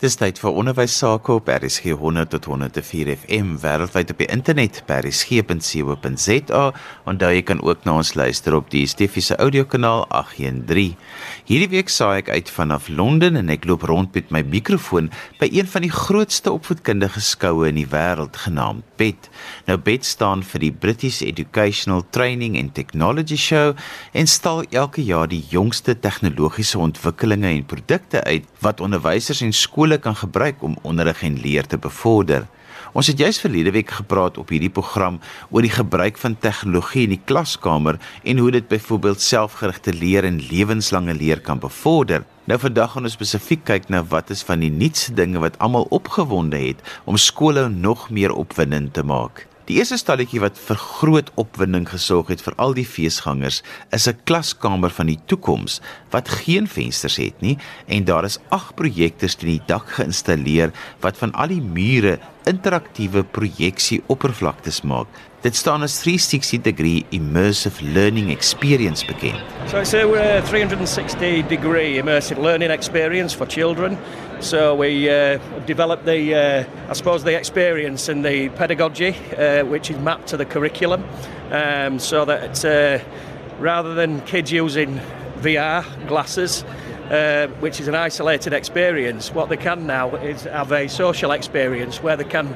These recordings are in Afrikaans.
Dis tyd vir onderwys sake op RSG 100 tot 104 FM wêreldwyd op die internet by rsg.co.za daar jy kan ook na ons luister op die Stefiese audiokanaal 813. Hierdie week saai ek uit vanaf Londen en ek loop rond met my mikrofoon by een van die grootste opvoedkundige skoue in die wêreld genaamd BET. Nou BET staan vir die British Educational Training and Technology Show en stal elke jaar die jongste tegnologiese ontwikkelinge en produkte uit wat onderwysers en skole skole kan gebruik om onderrig en leer te bevorder. Ons het juis verlede week gepraat op hierdie program oor die gebruik van tegnologie in die klaskamer en hoe dit byvoorbeeld selfgerigte leer en lewenslange leer kan bevorder. Nou vandag gaan ons spesifiek kyk na wat is van die nuutste dinge wat almal opgewonde het om skole nog meer opwindend te maak. Die eerste stalletjie wat vir groot opwinding gesorg het vir al die feesgangers, is 'n klaskamer van die toekoms wat geen vensters het nie en daar is 8 projektors teen die dak geïnstalleer wat van al die mure interaktiewe projeksie oppervlaktes maak. Dit staan as 360 degree immersive learning experience bekend. So it's a 360 degree immersive learning experience for children. So we uh, developed the, uh, I suppose, the experience and the pedagogy, uh, which is mapped to the curriculum, um, so that uh, rather than kids using VR glasses, uh, which is an isolated experience, what they can now is have a social experience where they can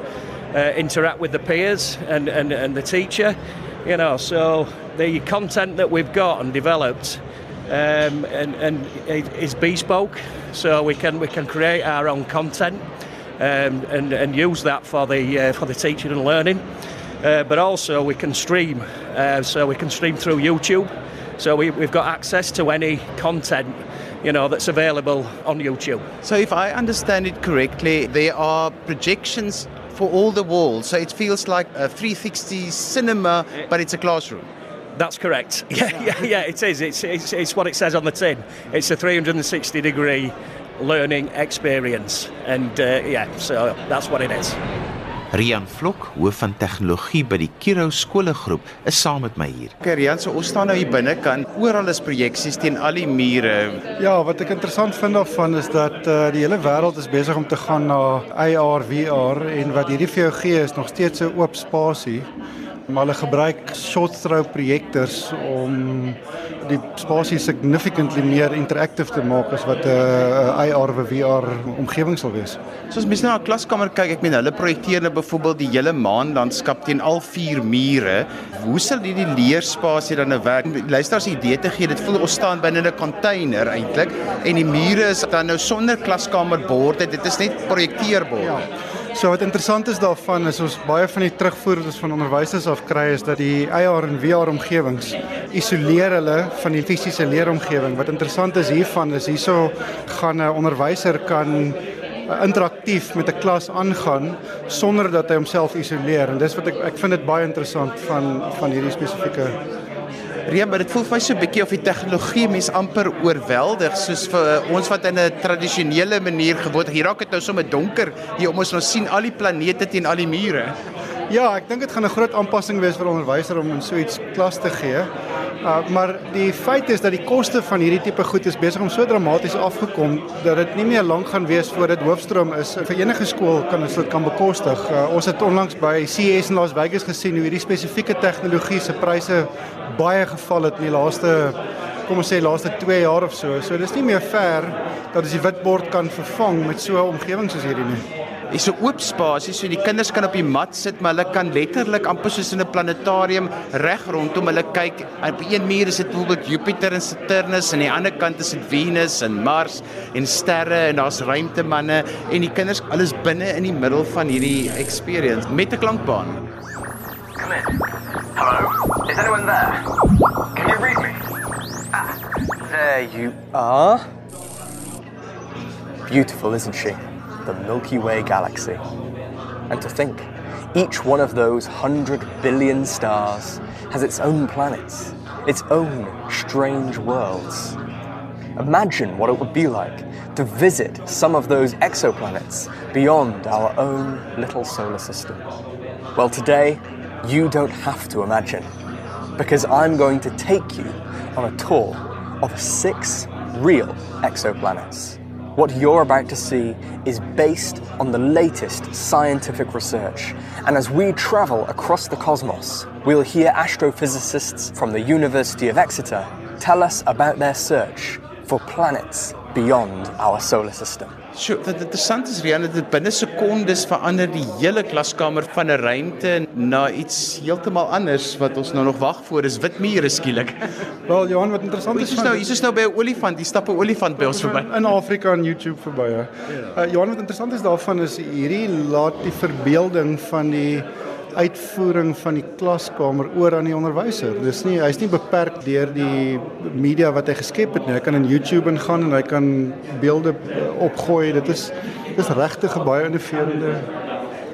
uh, interact with the peers and, and, and the teacher. You know, so the content that we've got and developed um, and, and is bespoke, so we can we can create our own content um, and and use that for the uh, for the teaching and learning. Uh, but also we can stream, uh, so we can stream through YouTube. So we, we've got access to any content you know that's available on YouTube. So if I understand it correctly, there are projections for all the walls. So it feels like a 360 cinema, but it's a classroom. That's correct. Yeah, yeah, yeah, it is. It's, it's, it's what it says on the tin. It's a 360 degree learning experience. And uh, yeah, so that's what it is. Rian Vlok, hoof van tegnologie by die Kiro skoolgroep, is saam met my hier. Okay, Rian, so ons staan nou hier binnekant. Oral is projeksies teen al die mure. Ja, wat ek interessant vind daarvan is dat uh, die hele wêreld is besig om te gaan na AR, VR en wat hierdie vir jou gee is nog steeds 'n oop spasie maar hulle gebruik short throw projektors om die spasie significantly meer interactive te maak as wat 'n uh, AR of VR omgewing sal wees. So as mens na 'n klaskamer kyk, ek meen hulle projekteer nou byvoorbeeld die hele maanlandskap teen al vier mure. Hoe sal hierdie leerspasie dan nou werk? Luister as 'n idee te gee, dit voel ons staan binne 'n container eintlik en die mure is dan nou sonder klaskamerborde, dit is net projekteerbaar. Ja. So wat interessant is daarvan is ons baie van die terugvoerders van onderwysers af kry is dat die AR en VR omgewings isoleer hulle van die fisiese leeromgewing. Wat interessant is hiervan is hierso gaan 'n onderwyser kan interaktief met 'n klas aangaan sonder dat hy homself isoleer en dis wat ek ek vind dit baie interessant van van hierdie spesifieke Riem, maar dit voel vir my so 'n bietjie of die tegnologie mens amper oorweldig soos vir uh, ons wat in 'n tradisionele manier gewoon hier raak dit nou sommer donker hier om ons nou sien al die planete teen al die mure. Ja, ek dink dit gaan 'n groot aanpassing wees vir onderwysers om in so iets klas te gee. Uh, maar die feit is dat die koste van hierdie tipe goed is besig om so dramaties afgekom dat dit nie meer lank gaan wees voor dit hoofstroom is vir enige skool kan ons dit kan bekostig. Uh, ons het onlangs by CES in Las Vegas gesien hoe hierdie spesifieke tegnologie se pryse baie geval het in die laaste kom ons sê laaste 2 jaar of so. So dis nie meer ver dat ons die witbord kan vervang met so 'n omgewing soos hierdie nie. Dis 'n oop spasie so die kinders kan op die mat sit, maar hulle kan letterlik amper soos in 'n planetarium reg rondom hulle kyk. Op een muur is dit byvoorbeeld Jupiter en Saturnus en aan die ander kant is dit Venus en Mars en sterre en daar's ruimtemanne en die kinders alles binne in die middel van hierdie experience met 'n klankbaan. Come in. Hello. Is anyone there? Can you read me? Ah, there you are. Beautiful, isn't she? The Milky Way galaxy. And to think, each one of those hundred billion stars has its own planets, its own strange worlds. Imagine what it would be like to visit some of those exoplanets beyond our own little solar system. Well, today, you don't have to imagine because I'm going to take you on a tour of six real exoplanets. What you're about to see is based on the latest scientific research. And as we travel across the cosmos, we'll hear astrophysicists from the University of Exeter tell us about their search for planets beyond our solar system. So, wat interessant is, Rian, dit binne sekondes verander die hele klaskamer van 'n ruimte na iets heeltemal anders wat ons nou nog wag voor is wit mure skielik. Wel Johan, wat interessant is is nou, hier is nou by 'n olifant, hier stap 'n olifant by ons verby. in Afrika en YouTube verby. Uh, Johan, wat interessant is daarvan is hierdie laat die verbeelding van die uitvoering van die klaskamer oor aan die onderwyser. Dis nie hy's nie beperk deur die media wat hy geskep het nie. Hy kan in YouTube ingaan en hy kan beelde opgooi. Dit is dis regtig 'n baie innoverende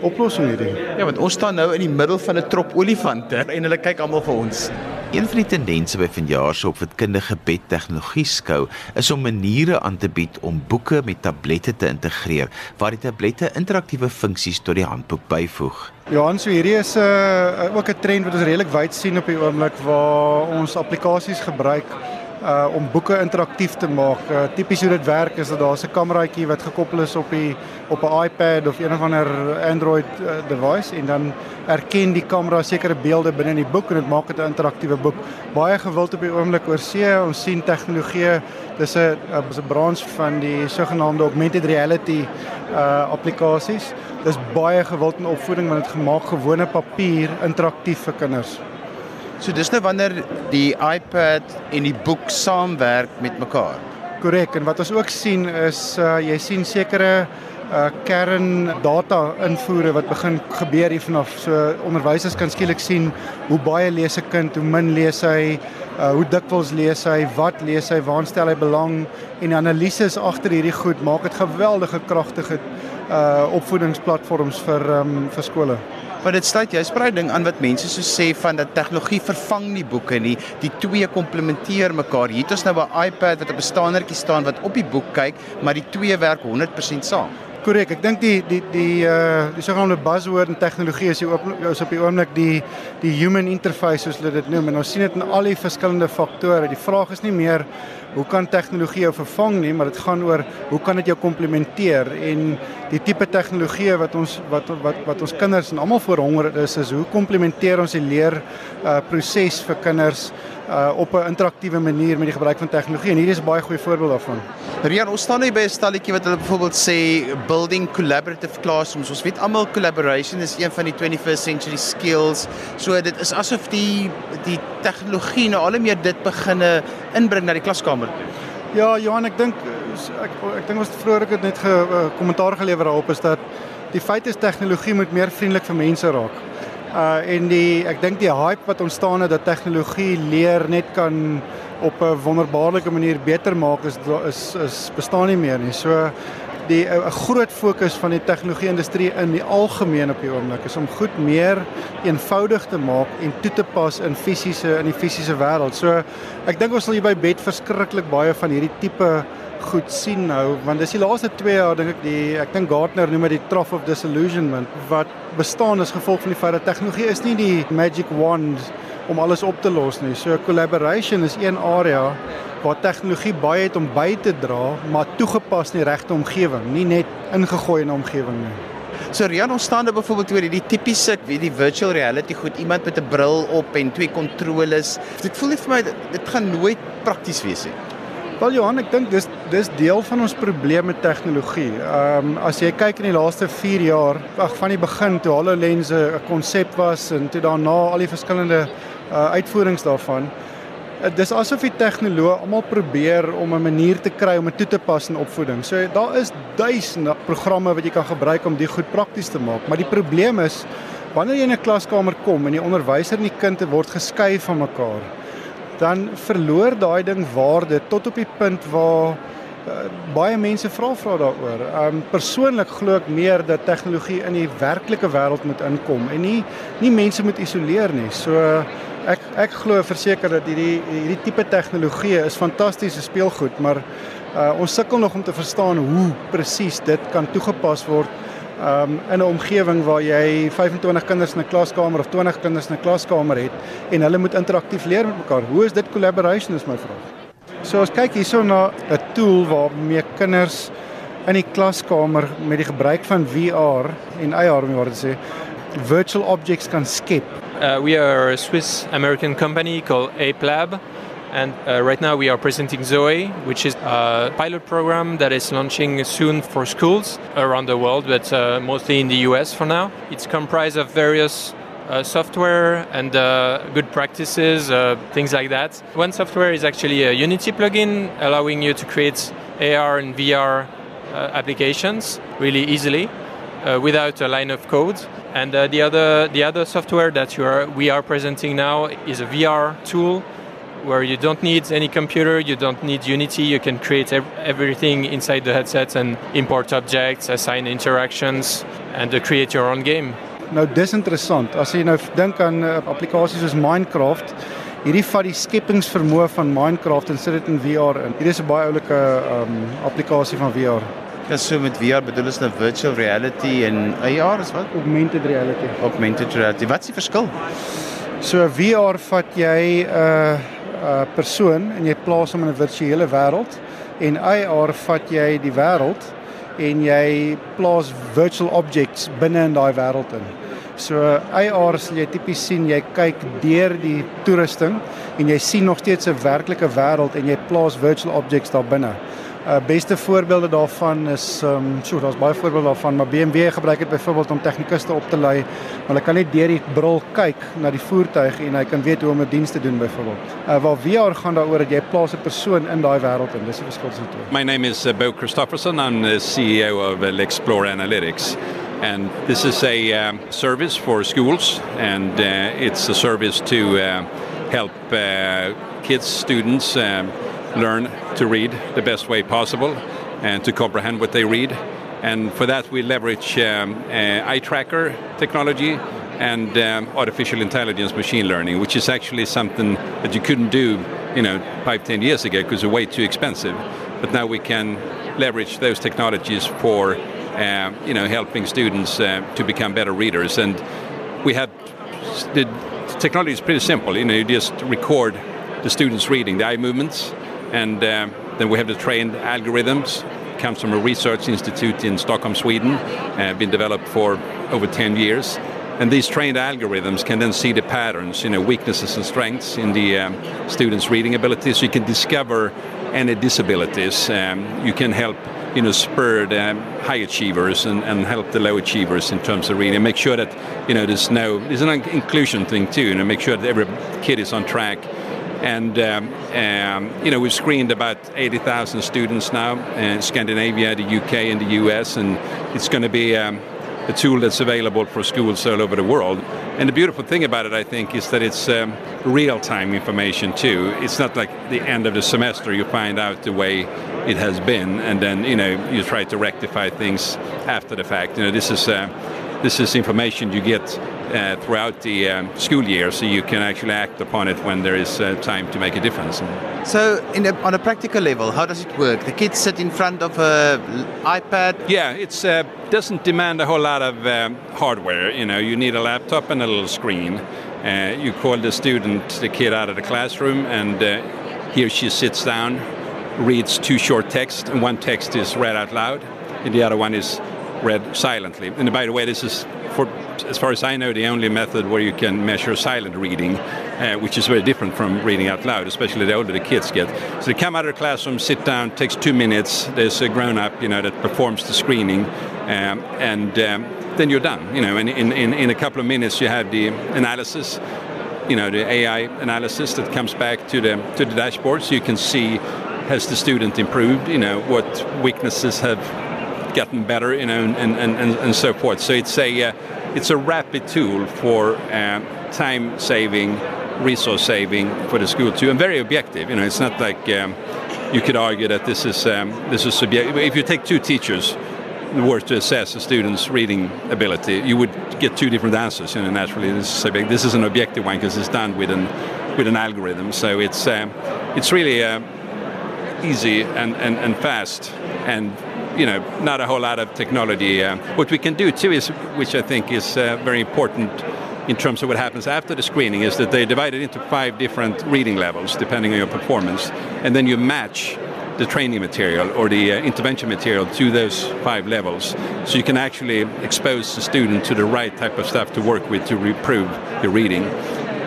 oplossing hierdie. Ja, want ons staan nou in die middel van 'n trop olifante en hulle kyk almal vir ons. Een van die tendense by vanjaar se opvoedkundige bedtegnologie skou is om maniere aan te bied om boeke met tablette te integreer waar die tablette interaktiewe funksies tot die handboek byvoeg. Ja, en so hierdie is 'n uh, ook 'n trend wat ons redelik wyd sien op die oomblik waar ons applikasies gebruik uh om boeke interaktief te maak. Uh, Tipies hoe dit werk is dat daar's 'n kameraitjie wat gekoppel is op die op 'n iPad of een of ander Android uh, device en dan erken die kamera sekere beelde binne in die boek en dit maak dit 'n interaktiewe boek. Baie gewild op die oomblik oor see. Ons sien tegnologie dis 'n 'n branche van die sogenaamde augmented reality uh applikasies. Dis baie gewild in opvoeding want dit gemaak gewone papier interaktief vir kinders. So dis nou wanneer die iPad en die boek saamwerk met mekaar. Korrek en wat ons ook sien is uh jy sien sekere uh kern data invoere wat begin gebeur hier vanaf. So onderwysers kan skielik sien hoe baie lees 'n kind, hoe min lees hy, uh hoe dikwels lees hy, wat lees hy, waar stel hy belang en analises agter hierdie goed maak dit geweldige kragtige uh opvoedingsplatforms vir um vir skole. Want dit sluit jy sprei ding aan wat mense so sê van dat tegnologie vervang nie boeke nie. Die twee komplementeer mekaar. Hier het ons nou 'n iPad wat op 'n staanertjie staan wat op die boek kyk, maar die twee werk 100% saam. Korrek. Ek dink die die die uh die sogenaamde buzzword in tegnologie is die op is op die oomblik die die human interface soos hulle dit noem en ons sien dit in al die verskillende faktore. Die vraag is nie meer hoe kan tegnologie jou vervang nie, maar dit gaan oor hoe kan dit jou komplementeer en die tipe tegnologie wat ons wat wat wat ons kinders en almal voor honger is is hoe komplementeer ons die leer uh proses vir kinders uh op 'n interaktiewe manier met die gebruik van tegnologie en hier is 'n baie goeie voorbeeld daarvan. Rian, ons staan hier by 'n stalletjie wat hulle byvoorbeeld sê building collaborative classrooms. Ons weet almal collaboration is een van die 21st century skills. So dit is asof die die tegnologie nou al meer dit beginne inbring na die klaskamer toe. Ja, Johan, ek dink ek ek dink ons het vroeër het net ge, kommentaar gelewer daarop is dat die feit is tegnologie moet meer vriendelik vir mense raak. Uh en die ek dink die hype wat ontstaan het dat tegnologie leer net kan op 'n wonderbaarlike manier beter maak is is is bestaan nie meer nie. So die 'n groot fokus van die tegnologie-industrie in die algemeen op die oomblik is om goed meer eenvoudig te maak en toe te pas in fisiese in die fisiese wêreld. So ek dink ons sal hier by bed verskriklik baie van hierdie tipe goed sien nou want dis die laaste 2 jaar dink ek die ek dink Gartner noem dit die trough of disillusionment wat bestaan as gevolg van die feit dat tegnologie is nie die magic wand om alles op te los nie. So collaboration is een area waar tegnologie baie het om by te dra, maar toegepas in die regte omgewing, nie net ingegooi in 'n omgewing nie. So Rian, ons staan daar byvoorbeeld oor hierdie tipiese, weet die virtual reality goed, iemand met 'n bril op en twee kontroles. Dit voel net vir my dit, dit gaan nooit prakties wees nie. Wel Johan, ek dink dis dis deel van ons probleem met tegnologie. Ehm um, as jy kyk in die laaste 4 jaar, ag van die begin toe HoloLens 'n konsep was en toe daarna al die verskillende uh, uitvoerings daarvan, uh, dis asof die tegnoloë almal probeer om 'n manier te kry om dit toe te pas in opvoeding. So daar is duisende programme wat jy kan gebruik om dit goed prakties te maak, maar die probleem is wanneer jy in 'n klaskamer kom en die onderwyser en die kind word geskei van mekaar dan verloor daai ding waarde tot op die punt waar baie mense vra vra daaroor. Um persoonlik glo ek meer dat tegnologie in die werklike wêreld moet inkom en nie nie mense moet isoleer nie. So ek ek glo verseker dat hierdie hierdie tipe tegnologie is fantastiese speelgoed, maar uh, ons sukkel nog om te verstaan hoe presies dit kan toegepas word um in 'n omgewing waar jy 25 kinders in 'n klaskamer of 20 kinders in 'n klaskamer het en hulle moet interaktief leer met mekaar. Hoe is dit collaboration is my vraag. So as kyk hierso na 'n tool waarmee kinders in die klaskamer met die gebruik van VR en AR om te sê virtual objects kan skep. Uh, we are a Swiss American company called Ape Lab. And uh, right now we are presenting Zoe, which is a pilot program that is launching soon for schools around the world, but uh, mostly in the US for now. It's comprised of various software and uh, good practices, uh, things like that. One software is actually a Unity plugin, allowing you to create AR and VR uh, applications really easily without a line of code. And the other the other software that are, we are presenting now is a VR tool where you don't need any computer, you don't need Unity, you can create ev everything inside the headset and import objects, assign interactions, and uh, create your own game. Nou dis interessant. As jy nou dink aan 'n uh, applikasie soos Minecraft, hierdie vat die skepingsvermoë van Minecraft en sit dit in VR in. Hierdie is 'n baie oulike um applikasie van VR. Ja, so met VR bedoel ons nou virtual reality en AR is wat? Augmented reality. Augmented reality. Wat is die verskil? So VR vat jy 'n uh, uh, persoon en jy plaas hom in 'n virtuele wêreld en AR vat jy die wêreld en jy plaas virtual objects binne in daai wêreld in. So AR sal jy tipies sien jy kyk deur die toerusting en jy sien nog steeds 'n werklike wêreld en jy plaas virtual objects daar binne. Uh beste voorbeelde daarvan is ehm um, so daar's baie voorbeelde daarvan maar BMW gebruik dit byvoorbeeld om tegnikuste op te lei maar hulle kan net deur die bril kyk na die voertuig en hy kan weet hoe om 'n diens te doen byvoorbeeld. Uh waar VR gaan daaroor dat jy plaas 'n persoon in daai wêreld en dis die verskil tussen twee. My name is uh, Bo Christofferson I'm the CEO of uh, Explore Analytics. And this is a um, service for schools, and uh, it's a service to uh, help uh, kids, students, um, learn to read the best way possible and to comprehend what they read. And for that, we leverage um, uh, eye tracker technology and um, artificial intelligence machine learning, which is actually something that you couldn't do, you know, five, ten years ago because they're way too expensive. But now we can leverage those technologies for, you know, helping students uh, to become better readers. And we have the technology is pretty simple. You know, you just record the students reading the eye movements and um, then we have the trained algorithms. Comes from a research institute in Stockholm, Sweden, uh, been developed for over 10 years. And these trained algorithms can then see the patterns, you know, weaknesses and strengths in the um, students' reading ability, so you can discover any disabilities. Um, you can help, you know, spur the high achievers and, and help the low achievers in terms of reading. Make sure that, you know, there's no, there's an inclusion thing too, you know, make sure that every kid is on track and um, um, you know we've screened about 80,000 students now in Scandinavia, the UK, and the US, and it's going to be um, a tool that's available for schools all over the world. And the beautiful thing about it, I think, is that it's um, real-time information too. It's not like the end of the semester you find out the way it has been, and then you know you try to rectify things after the fact. You know this is uh, this is information you get uh, throughout the um, school year, so you can actually act upon it when there is uh, time to make a difference. So, a, on a practical level, how does it work? The kids sit in front of an iPad. Yeah, it uh, doesn't demand a whole lot of um, hardware. You know, you need a laptop and a little screen. Uh, you call the student, the kid, out of the classroom, and uh, he or she sits down, reads two short texts, and one text is read out loud, and the other one is read silently. And by the way, this is for as far as I know, the only method where you can measure silent reading, uh, which is very different from reading out loud, especially the older the kids get. So they come out of the classroom, sit down, takes two minutes. There's a grown-up, you know, that performs the screening, um, and um, then you're done. You know, and in, in, in a couple of minutes you have the analysis, you know, the AI analysis that comes back to the to the dashboard, so you can see has the student improved, you know, what weaknesses have gotten better, you know, and, and, and, and so forth. So it's a uh, it's a rapid tool for uh, time saving, resource saving for the school too, and very objective. You know, it's not like um, you could argue that this is um, this is subjective. If you take two teachers were to assess a student's reading ability, you would get two different answers. You know, naturally, this is, this is an objective one because it's done with an with an algorithm. So it's um, it's really uh, easy and, and, and fast and you know, not a whole lot of technology. Uh, what we can do too is, which I think is uh, very important in terms of what happens after the screening, is that they divide it into five different reading levels depending on your performance, and then you match the training material or the uh, intervention material to those five levels. So you can actually expose the student to the right type of stuff to work with to improve the reading.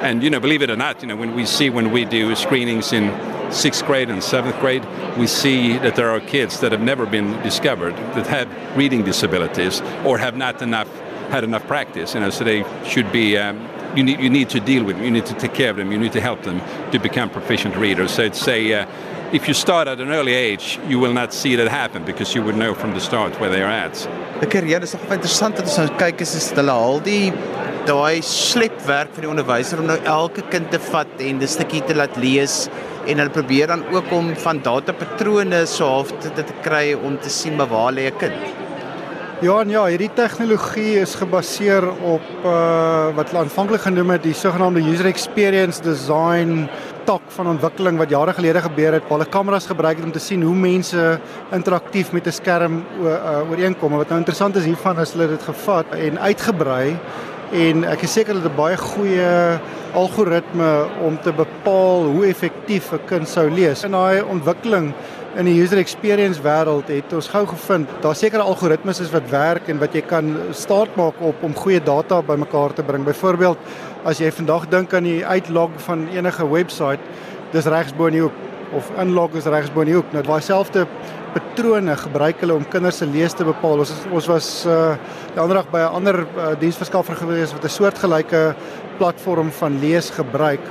And you know, believe it or not, you know, when we see when we do screenings in sixth grade and seventh grade, we see that there are kids that have never been discovered that have reading disabilities or have not enough had enough practice. You know, so they should be. Um, you need you need to deal with them. You need to take care of them. You need to help them to become proficient readers. So it's a uh, if you start at an early age, you will not see that happen because you would know from the start where they are at. Ek ja, dis nog interessant dat ons is is al die daai slepwerk van die onderwyser om nou elke kind te vat en 'n stukkie te laat lees en hulle probeer dan ook om van datapatrone so half te, te kry om te sien waar lê 'n kind. Ja, en ja, hierdie tegnologie is gebaseer op uh wat hulle aanvanklik genoem het die sogenaamde user experience design tak van ontwikkeling wat jare gelede gebeur het, waar hulle kameras gebruik het om te sien hoe mense interaktief met 'n skerm uh, ooreenkom. Wat nou interessant is hiervan is hulle dit gevat en uitgebrei en ek is seker dat 'n baie goeie algoritme om te bepaal hoe effektief 'n kind sou lees. In daai ontwikkeling in die user experience wêreld het ons gou gevind daar seker algoritmes is wat werk en wat jy kan staat maak op om goeie data bymekaar te bring. Byvoorbeeld as jy vandag dink aan die uitlog van enige webwerf, dis regs bo in die hoek of inlog is regs bo in die hoek. Nou daai selfde patrone gebruik hulle om kinders se lees te bepaal. Ons ons was uh die ander dag by 'n ander uh, diensverskaffer gewees wat 'n soortgelyke platform van lees gebruik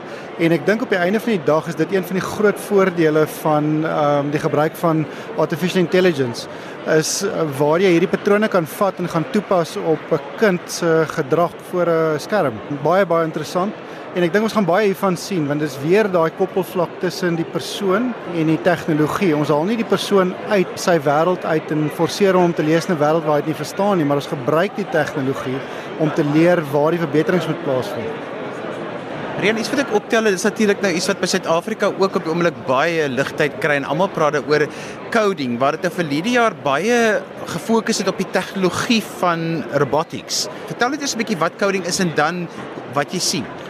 en ek dink op die einde van die dag is dit een van die groot voordele van ehm um, die gebruik van artificial intelligence is uh, waar jy hierdie patrone kan vat en gaan toepas op 'n kind se gedrag voor 'n skerm. Baie baie interessant. En ek dink ons gaan baie hiervan sien want dit is weer daai koppelvlak tussen die persoon en die tegnologie. Ons haal nie die persoon uit sy wêreld uit en forceer hom om te lees 'n wêreld waar hy dit nie verstaan nie, maar ons gebruik die tegnologie om te leer waar die verbeterings moet plaasvind. Reen, iets wat ek optel is natuurlik nou iets wat by Suid-Afrika ook op die oomblik baie ligtheid kry en almal praat daaroor coding waar dit 'n verlede jaar baie gefokus het op die tegnologie van robotics. Vertel net eens 'n bietjie wat coding is en dan wat jy sien.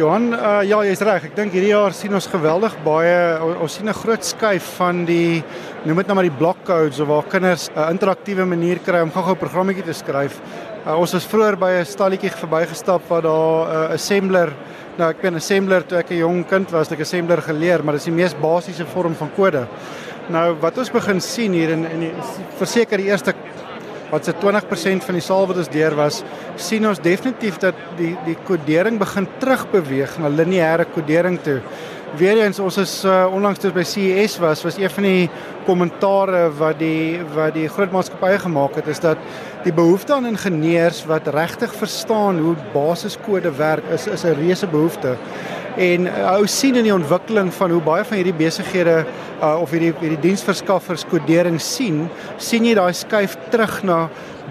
Johan, uh, ja, jy's reg. Ek dink hierdie jaar sien ons geweldig baie ons sien 'n groot skuif van die noem dit nou maar die block codes of waar kinders 'n uh, interaktiewe manier kry om gou-gou 'n programmetjie te skryf. Uh, ons was vroeër by 'n stalletjie verbygestap waar daar 'n uh, assembler nou ek ben assembler toe ek 'n jong kind was, ek assembler geleer, maar dit is die mees basiese vorm van kode. Nou wat ons begin sien hier in in verseker die eerste wat se 20% van die saal wat ons deur was, sien ons definitief dat die die kodering begin terugbeweeg na lineêre kodering toe. Weereens ons is uh, onlangs toe by CES was, was een van die kommentare wat die wat die groot maatskappye gemaak het is dat die behoefte aan ingenieurs wat regtig verstaan hoe basiskode werk is is 'n reuse behoefte. En uh, ou sien in die ontwikkeling van hoe baie van hierdie besighede uh, of hierdie hierdie diensverskaffers kodering sien, sien jy daai skuif terug na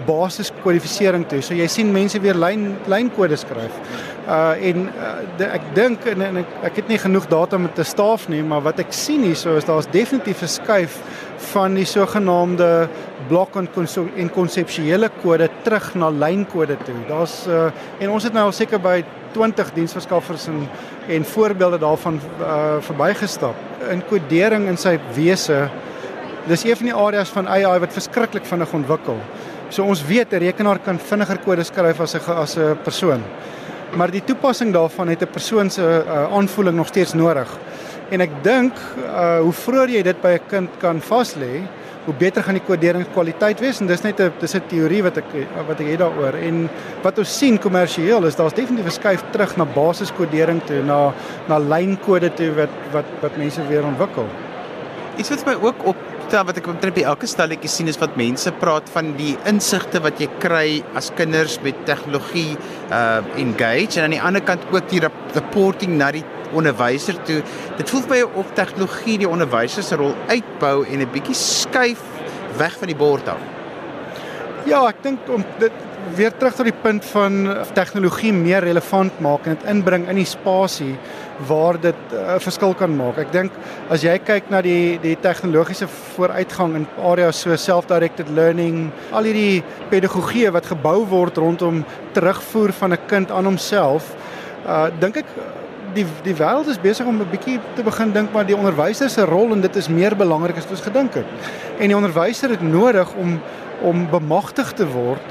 basiskwalifisering toe. So jy sien mense weer lyn lynkode skryf. Uh en uh, de, ek dink en, en ek, ek het nie genoeg data om te staaf nie, maar wat ek sien hierso is daar's definitief 'n skuif van die sogenaamde blok en en konseptuele kode terug na lynkode toe. Daar's uh, en ons het nou al seker by 20 diensverskaffers en en voorbeelde daarvan uh, verbygestap. In kodering in sy wese dis een van die areas van AI wat verskriklik vinnig ontwikkel. So ons weet 'n rekenaar kan vinniger kode skryf as 'n as 'n persoon. Maar die toepassing daarvan het 'n persoon se uh, aanvoeling nog steeds nodig. En ek dink uh, hoe vroeër jy dit by 'n kind kan vas lê, hoe beter gaan die koderingskwaliteit wees en dis net 'n dis 'n teorie wat ek wat ek het daaroor en wat ons sien kommersieel is daar's definitief 'n skuif terug na basiskodering toe na na lynkode toe wat wat wat mense weer ontwikkel. Iets wat my ook op wat ek omtrent by elke stalletjie sien is wat mense praat van die insigte wat jy kry as kinders met tegnologie uh engage en aan die ander kant ook die reporting na die onderwyser toe. Dit voel vir my of tegnologie die onderwyser se rol uitbou en 'n bietjie skuif weg van die bord af. Ja, ek dink om dit weer terug tot die punt van tegnologie meer relevant maak en dit inbring in die spasie waar dit eh, 'n uh, verskil kan maak. Ek dink as jy kyk na die die tegnologiese vooruitgang in areas so self-directed learning, al hierdie pedagogie wat gebou word rondom terugvoer van 'n kind aan homself, uh dink ek die die wêreld is besig om 'n bietjie te begin dink maar die onderwyser se rol en dit is meer belangrik as wat ons gedink het. En die onderwyser het nodig om om bemagtig te word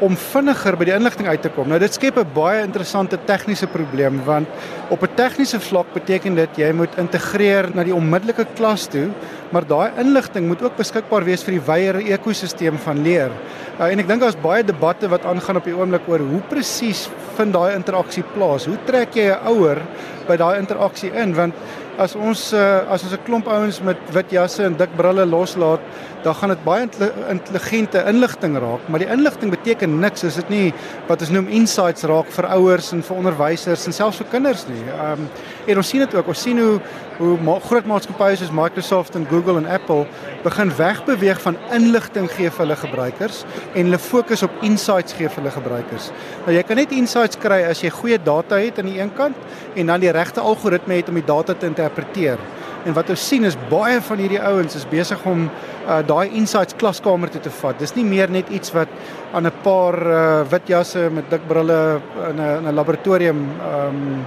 om vinniger by die inligting uit te kom. Nou dit skep 'n baie interessante tegniese probleem want op 'n tegniese vlak beteken dit jy moet integreer na die onmiddellike klas toe, maar daai inligting moet ook beskikbaar wees vir die wyeer ekosisteem van leer. Uh, en ek dink daar's baie debatte wat aangaan op die oomblik oor hoe presies vind daai interaksie plaas? Hoe trek jy 'n ouer by daai interaksie in want as ons uh, as ons 'n klomp ouens met wit jasse en dik brille loslaat, dan gaan dit baie intelligente inligting raak, maar die inligting beteken niks as dit nie wat ons noem insights raak vir ouers en vir onderwysers en selfs vir kinders nie. Ehm um, en ons sien dit ook. Ons sien hoe hoe ma groot maatskappye soos Microsoft en Google en Apple begin wegbeweeg van inligting gee vir hulle gebruikers en hulle fokus op insights gee vir hulle gebruikers. Nou jy kan net insights kry as jy goeie data het aan die een kant en dan die regte algoritme het om die data te interpreteer. En wat ons sien is baie van hierdie ouens is besig om uh, daai insights klaskamer toe te vat. Dis nie meer net iets wat aan 'n paar uh, wit jasse met dik brille in 'n 'n laboratorium ehm um,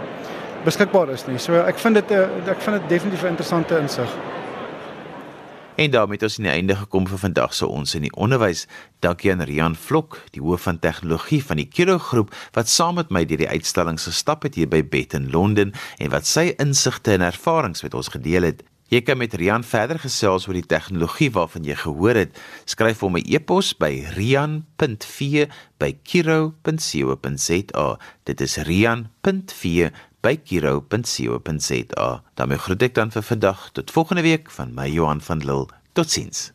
beskikbaar is nie. So ek vind dit 'n eh, ek vind dit definitief 'n interessante insig. En daarmee het ons aan die einde gekom vir vandag se ons in die onderwys. Dankie aan Rian Vlok, die hoof van tegnologie van die Kiro groep wat saam met my deur die uitstalling gestap het hier by Bet in Londen en wat sy insigte en ervarings met ons gedeel het. Jy kan met Rian verder gesels oor die tegnologie waarvan jy gehoor het. Skryf hom 'n e-pos by rian.v@kiro.co.za. Dit is rian.v by kiro.co.za. daarmee groet ek dan vir vandag tot volgende week van my Johan van Lille. Totsiens.